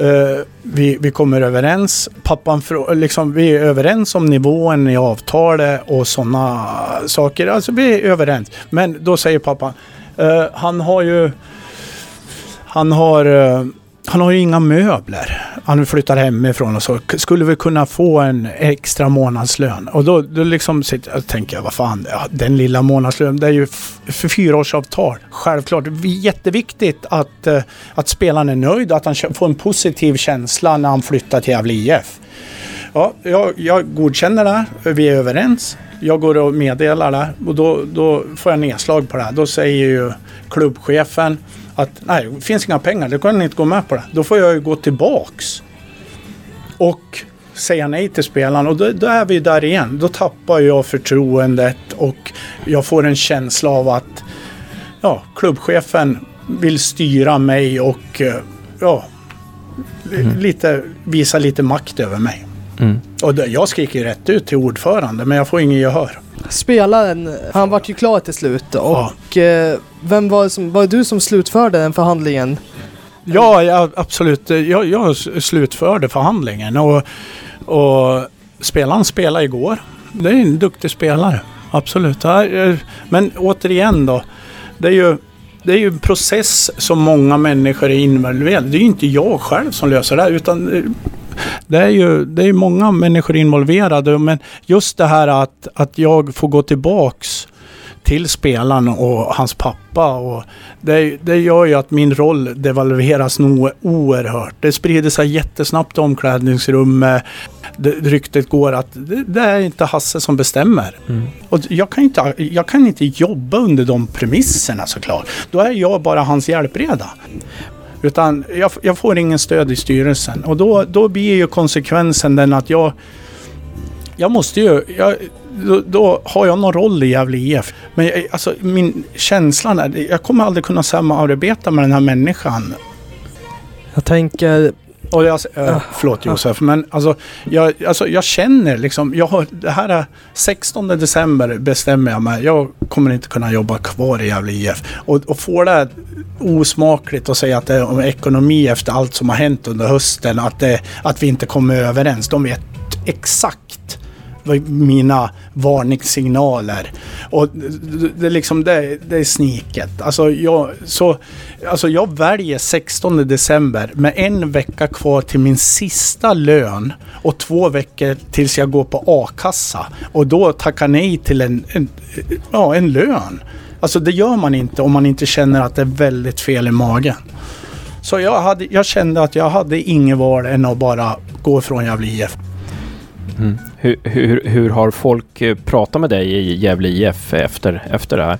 Speaker 2: Uh, vi, vi kommer överens. Pappan, liksom, vi är överens om nivån i avtalet och sådana saker. Alltså vi är överens. Men då säger pappan, uh, han har ju... Han har... Uh, han har ju inga möbler. Han flyttar hemifrån och så. Skulle vi kunna få en extra månadslön? Och då, då liksom sitter, jag tänker jag, vad fan, den lilla månadslönen, det är ju för fyraårsavtal. Självklart, jätteviktigt att, eh, att spelaren är nöjd, att han får en positiv känsla när han flyttar till Gävle IF. Ja, jag, jag godkänner det, vi är överens. Jag går och meddelar det och då, då får jag nedslag på det. Då säger ju klubbchefen att nej, det finns inga pengar, då kan ni inte gå med på det. Då får jag ju gå tillbaks och säga nej till spelaren och då, då, är vi där igen. Då tappar jag förtroendet och jag får en känsla av att ja, klubbchefen vill styra mig och eh, ja, mm. lite, visa lite makt över mig. Mm. Och jag skriker rätt ut till ordförande men jag får ingen gehör.
Speaker 3: Spelaren, han vart ju klar till slut och ja. Eh, vem var det som, var det du som slutförde den förhandlingen?
Speaker 2: Ja, ja absolut. Jag, jag slutförde förhandlingen och, och spelaren spelade igår. Det är en duktig spelare, absolut. Men återigen då, det är ju det är ju en process som många människor är involverade Det är ju inte jag själv som löser det här, utan eh, det är ju det är många människor involverade. Men just det här att, att jag får gå tillbaks till spelaren och hans pappa. Och det, det gör ju att min roll devalveras nog oerhört. Det sprider sig jättesnabbt i omklädningsrummet. Det, ryktet går att det, det, är inte Hasse som bestämmer. Mm. Och jag kan, inte, jag kan inte jobba under de premisserna såklart. Då är jag bara hans hjälpreda. Utan jag, jag, får ingen stöd i styrelsen. Och då, då blir ju konsekvensen den att jag... Jag måste ju... Jag, då, då, har jag någon roll i Gävle IF. Men jag, alltså, min känslan är... Jag kommer aldrig kunna samarbeta med den här människan.
Speaker 3: Jag tänker...
Speaker 2: Och jag, äh, förlåt Josef, men alltså jag, alltså jag känner liksom, jag har, det här är 16 december bestämmer jag mig. Jag kommer inte kunna jobba kvar i Gävle IF. Och, och får det osmakligt att säga att det är om ekonomi efter allt som har hänt under hösten, att, det, att vi inte kommer överens. De vet exakt mina varningssignaler. Och det, liksom, det, det är sniket. Alltså jag, så, alltså jag väljer 16 december med en vecka kvar till min sista lön och två veckor tills jag går på a-kassa. Och då tackar nej till en, en, ja, en lön. Alltså det gör man inte om man inte känner att det är väldigt fel i magen. Så jag, hade, jag kände att jag hade inget val än att bara gå från Gävle IF.
Speaker 1: Mm. Hur, hur, hur, har folk eh, pratat med dig i Gävle IF efter, efter det här?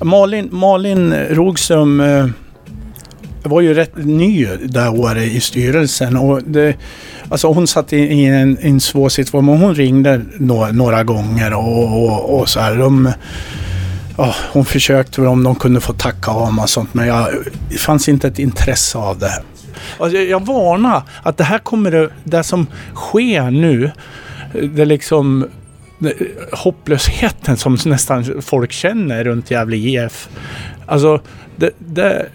Speaker 2: Malin, Malin Rogström eh, var ju rätt ny det året i styrelsen. Och det, alltså hon satt i, en, en svår situation. Men hon ringde no, några gånger och, och, och så här. De, oh, hon försökte om de kunde få tacka av mig och sånt. Men jag, det fanns inte ett intresse av det. Alltså, jag, jag varnar att det här kommer det som sker nu det liksom hopplösheten som nästan folk känner runt Gävle IF. Alltså, det, det,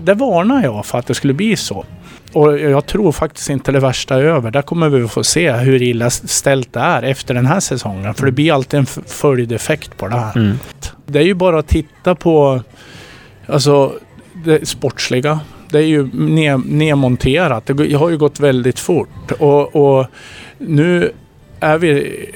Speaker 2: det varnar jag för att det skulle bli så. Och jag tror faktiskt inte det värsta är över. Där kommer vi få se hur illa ställt det är efter den här säsongen. För det blir alltid en följdeffekt på det här. Mm. Det är ju bara att titta på alltså, det sportsliga. Det är ju nedmonterat. Det har ju gått väldigt fort. Och, och nu är vi,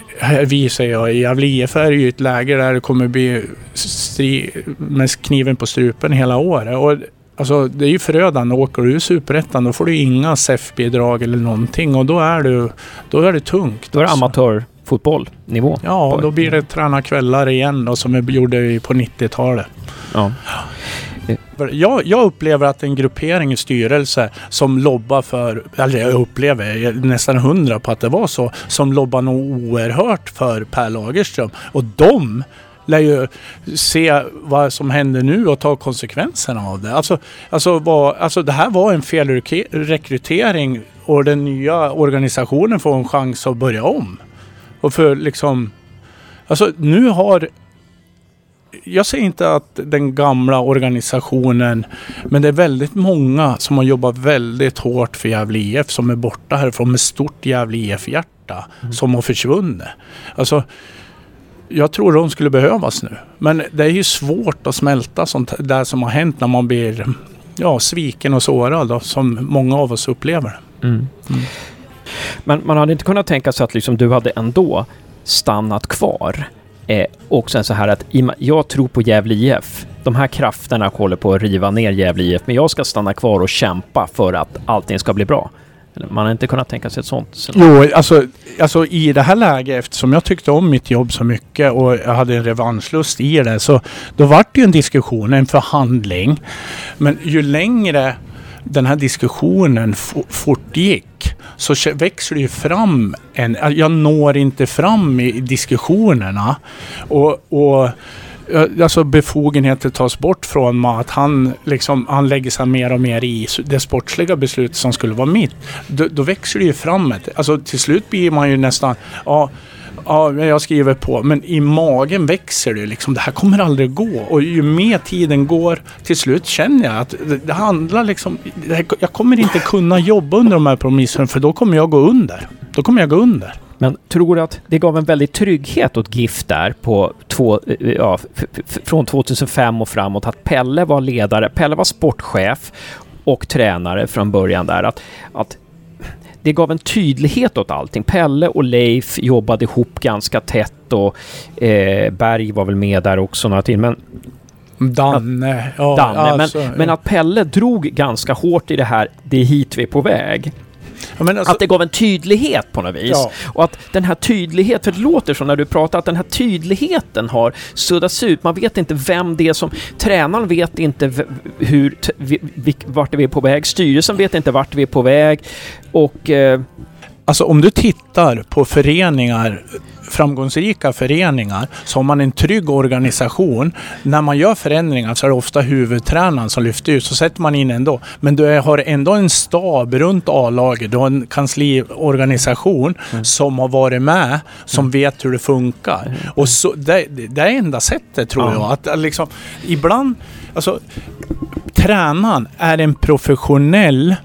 Speaker 2: vi säger jag, i Gävle IF är ju ett läge där det kommer bli stri, med kniven på strupen hela året. Och, alltså, det är ju förödande. Åker du ur superettan då får du inga SEF-bidrag eller någonting och då är, du, då är det tungt.
Speaker 1: Då är det amatörfotboll nivå.
Speaker 2: Ja, då blir det träna kvällar igen då, som vi gjorde på 90-talet. Ja. Jag, jag, upplever att en gruppering i styrelse som lobbar för, eller jag upplever, jag nästan hundra på att det var så, som lobbar nog oerhört för Per Lagerström. Och de lär ju se vad som händer nu och ta konsekvenserna av det. Alltså, alltså, var, alltså det här var en felrekrytering och den nya organisationen får en chans att börja om. Och för liksom... Alltså nu har jag säger inte att den gamla organisationen, men det är väldigt många som har jobbat väldigt hårt för Gävle IF som är borta härifrån med stort Gävle IF-hjärta mm. som har försvunnit. Alltså, jag tror de skulle behövas nu. Men det är ju svårt att smälta sånt där som har hänt när man blir ja, sviken och sårad då, som många av oss upplever. Mm. Mm.
Speaker 1: Men man hade inte kunnat tänka sig att liksom du hade ändå stannat kvar Eh, och sen så här att jag tror på Gävle IF. De här krafterna håller på att riva ner Gävle IF, men jag ska stanna kvar och kämpa för att allting ska bli bra. Man har inte kunnat tänka sig ett sånt.
Speaker 2: Jo, alltså, alltså i det här läget, eftersom jag tyckte om mitt jobb så mycket och jag hade en revanschlust i det, så då vart det ju en diskussion, en förhandling. Men ju längre den här diskussionen fortgick så växer det ju fram en... Alltså, jag når inte fram i diskussionerna. Och, och alltså befogenheter tas bort från mig. Att han, liksom, han lägger sig mer och mer i det sportsliga beslutet som skulle vara mitt. Då, då växer det ju fram. Ett, alltså till slut blir man ju nästan... Ja, Ja, jag skriver på. Men i magen växer det liksom. Det här kommer aldrig gå. Och ju mer tiden går, till slut känner jag att det, det handlar liksom... Det, jag kommer inte kunna jobba under de här promisserna för då kommer jag gå under. Då kommer jag gå under.
Speaker 1: Men tror du att det gav en väldig trygghet åt GIF där på två, eh, ja, från 2005 och framåt att Pelle var ledare, Pelle var sportchef och tränare från början där. Att, att det gav en tydlighet åt allting. Pelle och Leif jobbade ihop ganska tätt och eh, Berg var väl med där också några till. Men
Speaker 2: Danne. Ja,
Speaker 1: Danne. Alltså, men, men, att Pelle drog ganska hårt i det här, det är hit vi är på väg. Alltså, att det gav en tydlighet på något vis. Ja. Och att den här tydligheten, för det låter så när du pratar, att den här tydligheten har suddats ut. Man vet inte vem det är som... Tränaren vet inte hur, vart vi är på väg. Styrelsen vet inte vart vi är på väg. Och... Eh,
Speaker 2: Alltså om du tittar på föreningar framgångsrika föreningar så har man en trygg organisation. När man gör förändringar så är det ofta huvudtränaren som lyfter ut. Så sätter man in ändå. Men du har ändå en stab runt A-laget. Du har en kansliorganisation mm. som har varit med, som mm. vet hur det funkar. Mm. Och så, det, det är enda sättet tror ja. jag. Att liksom, ibland, alltså tränaren är en professionell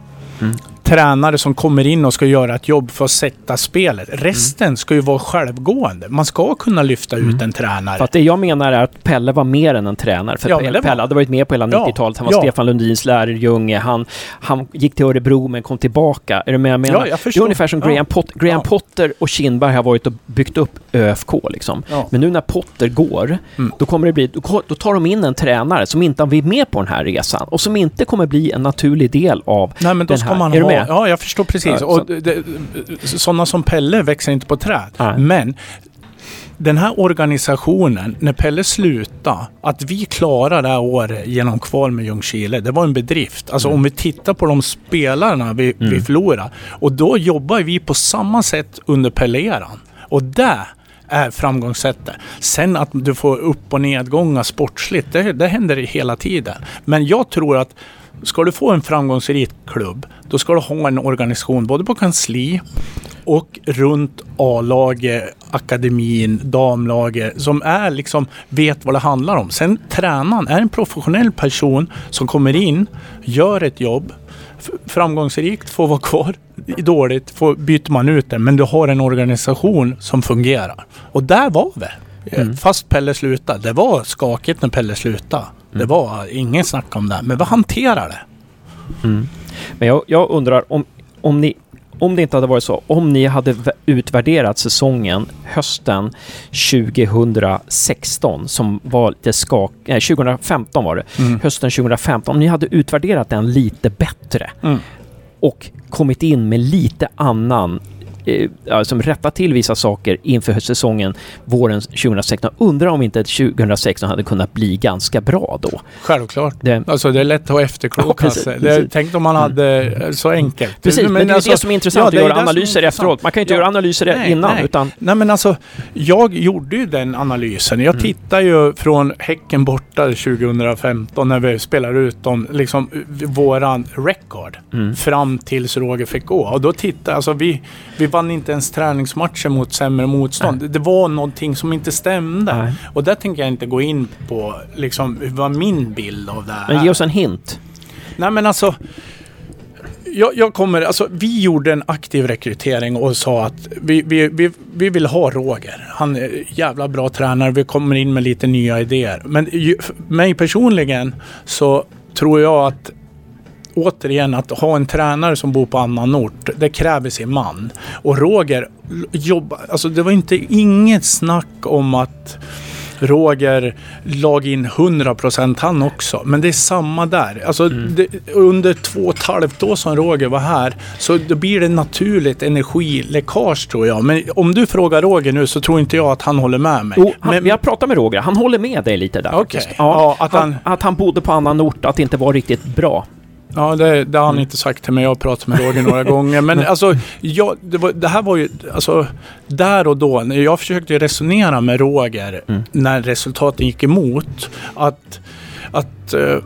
Speaker 2: mm tränare som kommer in och ska göra ett jobb för att sätta spelet. Resten mm. ska ju vara självgående. Man ska kunna lyfta ut mm. en tränare.
Speaker 1: För att det jag menar är att Pelle var mer än en tränare. För ja, Pelle, Pelle hade varit med på hela 90-talet. Han var ja. Stefan Lundins lärjunge. Han, han gick till Örebro men kom tillbaka. Är du med? Jag menar? Ja, jag förstår. Det är ungefär som Graham, Pot Graham Potter och Kindberg har varit och byggt upp ÖFK. Liksom. Men nu när Potter går, mm. då, kommer det bli, då tar de in en tränare som inte har varit med på den här resan och som inte kommer bli en naturlig del av
Speaker 2: Nej, men då
Speaker 1: den
Speaker 2: ska här. Man ha, med? Ja, jag förstår precis. Ja, och sådana som Pelle växer inte på träd. Nej. Men den här organisationen, när Pelle slutade, att vi klarade det här året genom kval med Ljungskile, det var en bedrift. Alltså mm. om vi tittar på de spelarna vi, mm. vi förlorade. Och då jobbar vi på samma sätt under Pelle-eran. Och det är framgångssättet. Sen att du får upp och nedgångar sportsligt, det, det händer hela tiden. Men jag tror att ska du få en framgångsrik klubb, då ska du ha en organisation både på kansli och runt A-laget, akademin, damlaget som är liksom vet vad det handlar om. Sen tränaren är en professionell person som kommer in, gör ett jobb, framgångsrikt får vara kvar, dåligt får, byter man ut den. Men du har en organisation som fungerar. Och där var vi. Mm. Fast Pelle slutade. Det var skakigt när Pelle slutade. Det var ingen snack om det. Men vi hanterar det.
Speaker 1: Mm. Men jag, jag, undrar om, om ni om det inte hade varit så, om ni hade utvärderat säsongen hösten 2016 som var lite skak... Nej, 2015 var det. Mm. Hösten 2015. Om ni hade utvärderat den lite bättre mm. och kommit in med lite annan eh, som rättar till vissa saker inför säsongen våren 2016. Undrar om inte 2016 hade kunnat bli ganska bra då?
Speaker 2: Självklart. Det, alltså det är lätt att efterkloka ja, Tänk om man hade mm. så enkelt.
Speaker 1: Precis, men, men det är alltså, det som är intressant, ja, att göra analyser efteråt. Man kan ju inte ja, göra analyser nej, innan.
Speaker 2: Nej.
Speaker 1: Utan...
Speaker 2: nej men alltså, jag gjorde ju den analysen. Jag mm. tittar ju från Häcken borta 2015 när vi spelar ut dem, liksom våran record mm. fram tills Roger fick gå. Och då tittar alltså vi, vi vann inte ens träningsmatcher mot sämre motstånd. Nej. Det var någonting som inte stämde. Nej. Och där tänker jag inte gå in på liksom, vad min bild av det här
Speaker 1: Men ge oss en hint.
Speaker 2: Nej men alltså jag, jag, kommer, alltså vi gjorde en aktiv rekrytering och sa att vi, vi, vi, vi vill ha Roger. Han är jävla bra tränare. Vi kommer in med lite nya idéer. Men ju, mig personligen så tror jag att återigen att ha en tränare som bor på annan ort, det kräver sin man. Och Roger jobbar, alltså det var inte inget snack om att Roger lag in 100% han också. Men det är samma där. Alltså mm. det, under två och ett halvt år som Roger var här så då blir det naturligt energiläckage tror jag. Men om du frågar Roger nu så tror inte jag att han håller med mig.
Speaker 1: Oh, han, men, jag pratat med Roger, han håller med dig lite där okay. Ja, ja, att, han, han, att han bodde på annan ort, att det inte var riktigt bra.
Speaker 2: Ja, det, det har han inte sagt till mig. Jag har pratat med Roger några gånger. Men alltså, jag, det, var, det, här var ju, alltså, där och då, jag försökte resonera med Roger mm. när resultaten gick emot. Att, att uh,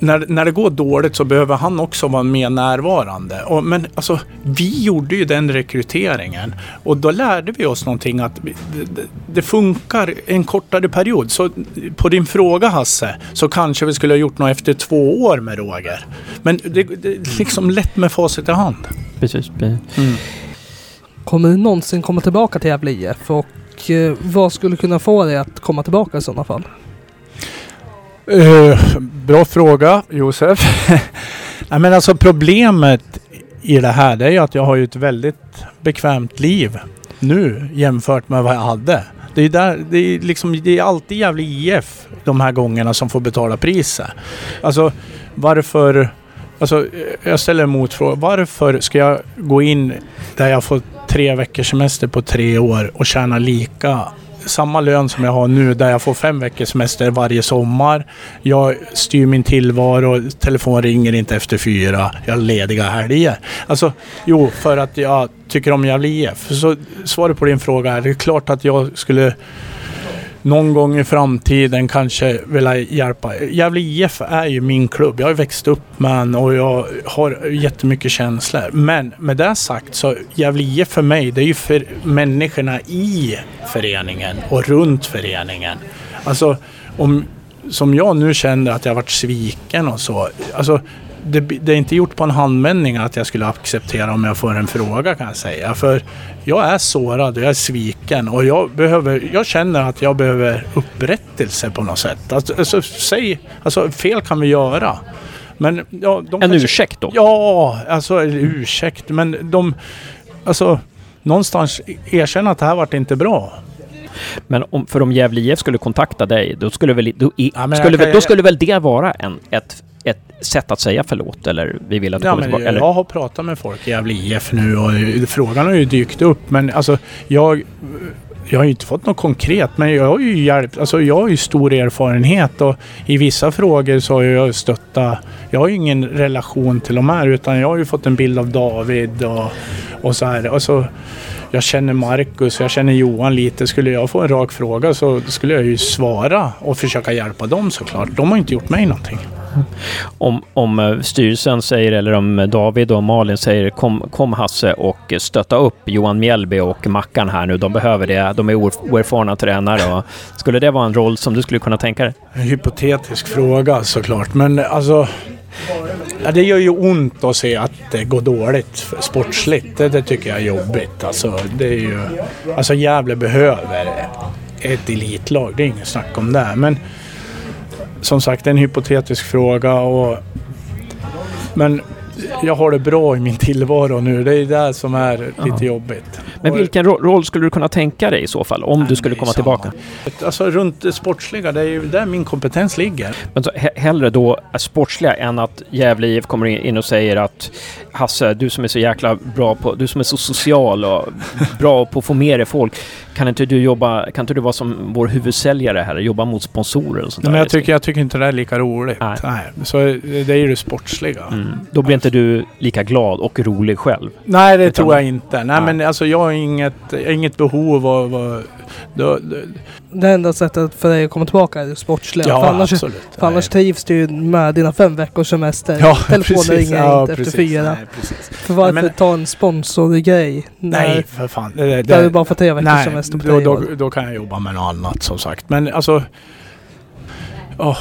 Speaker 2: när, när det går dåligt så behöver han också vara mer närvarande. Och, men alltså, vi gjorde ju den rekryteringen och då lärde vi oss någonting att det, det, funkar en kortare period. Så på din fråga Hasse, så kanske vi skulle ha gjort något efter två år med Roger. Men det, det är liksom lätt med facit i hand.
Speaker 1: Precis. Mm.
Speaker 3: Kommer du någonsin komma tillbaka till Gävle IF? Och eh, vad skulle kunna få dig att komma tillbaka i sådana fall?
Speaker 2: Uh, bra fråga Josef. Nej, men alltså problemet i det här det är ju att jag har ju ett väldigt bekvämt liv nu jämfört med vad jag hade. Det är, där, det är, liksom, det är alltid jävla IF de här gångerna som får betala priset. Alltså varför... Alltså, jag ställer en motfråga. Varför ska jag gå in där jag får tre veckors semester på tre år och tjäna lika samma lön som jag har nu där jag får fem veckors semester varje sommar. Jag styr min tillvaro, telefon ringer inte efter fyra, jag har lediga helger. Alltså, jo, för att jag tycker om Gävle IF. Så svaret på din fråga är, det är klart att jag skulle någon gång i framtiden kanske vilja hjälpa. Gävle IF är ju min klubb. Jag har växt upp med den och jag har jättemycket känslor. Men med det sagt så Gävle IF för mig, det är ju för människorna i föreningen och runt föreningen. Alltså om, som jag nu känner att jag varit sviken och så. Alltså det, det, är inte gjort på en handvändning att jag skulle acceptera om jag får en fråga kan jag säga. För jag är sårad och jag är sviken och jag, behöver, jag känner att jag behöver upprättelse på något sätt. Alltså, alltså, säg, alltså fel kan vi göra. Men, ja,
Speaker 1: en kanske, ursäkt då?
Speaker 2: Ja, alltså ursäkt. Men de... Alltså någonstans erkänna att det här vart inte bra.
Speaker 1: Men om, för om Gävle IF skulle kontakta dig, då skulle väl, då, i, ja, skulle, kan, då skulle väl det vara en, ett ett sätt att säga förlåt eller vi vill att du
Speaker 2: ja,
Speaker 1: kommer tillbaka? Eller?
Speaker 2: Jag har pratat med folk i Gävle IF nu och frågan har ju dykt upp men alltså jag jag har ju inte fått något konkret men jag har ju hjälpt, alltså jag har ju stor erfarenhet och i vissa frågor så har jag stöttat, jag har ju ingen relation till de här utan jag har ju fått en bild av David och, och så här. Alltså, jag känner Marcus, jag känner Johan lite. Skulle jag få en rak fråga så skulle jag ju svara och försöka hjälpa dem såklart. De har inte gjort mig någonting.
Speaker 1: Om, om eh, styrelsen säger, eller om David och Malin säger kom, kom Hasse och stötta upp Johan Mjällby och Mackan här nu. De behöver det. De är oerfarna tränare. Och skulle det vara en roll som du skulle kunna tänka dig?
Speaker 2: En hypotetisk fråga såklart, men alltså Ja, det gör ju ont att se att det går dåligt sportsligt. Det, det tycker jag är jobbigt. Alltså, det är ju, alltså Gävle behöver ett elitlag, det är inget snack om det. Men som sagt, det är en hypotetisk fråga. Och, men jag har det bra i min tillvaro nu. Det är det som är lite ja. jobbigt.
Speaker 1: Men vilken roll skulle du kunna tänka dig i så fall? Om Nej, du skulle komma tillbaka?
Speaker 2: Alltså runt det sportsliga, det är ju där min kompetens ligger.
Speaker 1: Men så, hellre då sportsliga än att Gävle IF kommer in och säger att Hasse, du som är så jäkla bra på, du som är så social och bra på att få med dig folk. Kan inte du jobba, kan inte du vara som vår huvudsäljare här, jobba mot sponsorer och sånt
Speaker 2: Nej, men jag tycker, jag tycker inte det är lika roligt. Nej. Nej. Så det är ju det sportsliga. Mm.
Speaker 1: Då blir inte du lika glad och rolig själv?
Speaker 2: Nej, det Utan tror jag inte. Nej, nej, men alltså jag har inget, inget behov av... av
Speaker 3: det, det, det enda sättet för dig att komma tillbaka är sportsliga.
Speaker 2: Ja,
Speaker 3: för annars,
Speaker 2: absolut.
Speaker 3: För annars trivs du med dina fem veckors semester.
Speaker 2: Ja,
Speaker 3: Telefonen ringer ja, inte precis. efter fyra. Nej, för varför men, ta en sponsorgrej?
Speaker 2: Nej, för fan.
Speaker 3: Det, det, där du bara får tre veckors nej, semester på
Speaker 2: då, då, då, kan jag jobba med något annat som sagt. Men alltså... Oh,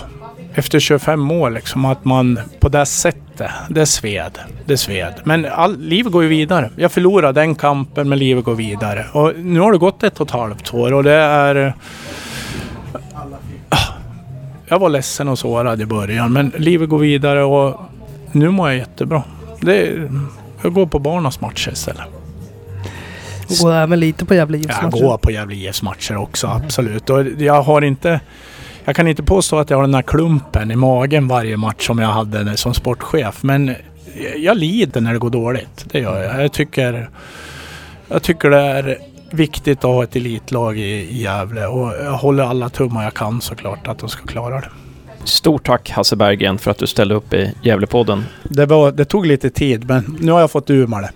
Speaker 2: efter 25 år liksom att man på det sättet, det sved. Det sved. Men all, livet går ju vidare. Jag förlorade den kampen men livet går vidare. Och nu har det gått ett och ett halvt år och det är... Ah, jag var ledsen och sårad i början men livet går vidare och nu mår jag jättebra. Det, jag går på barnas matcher istället.
Speaker 3: Du går även lite på Gävle IFs
Speaker 2: matcher? Jag går på Gävle IFs matcher också, absolut. Och jag har inte... Jag kan inte påstå att jag har den här klumpen i magen varje match som jag hade som sportchef. Men jag lider när det går dåligt. Det gör jag. Jag tycker, jag tycker det är viktigt att ha ett elitlag i Gävle och jag håller alla tummar jag kan såklart att de ska klara det.
Speaker 1: Stort tack Hasse Berggren för att du ställde upp i Gävlepodden.
Speaker 2: Det, var, det tog lite tid men nu har jag fått ur med det.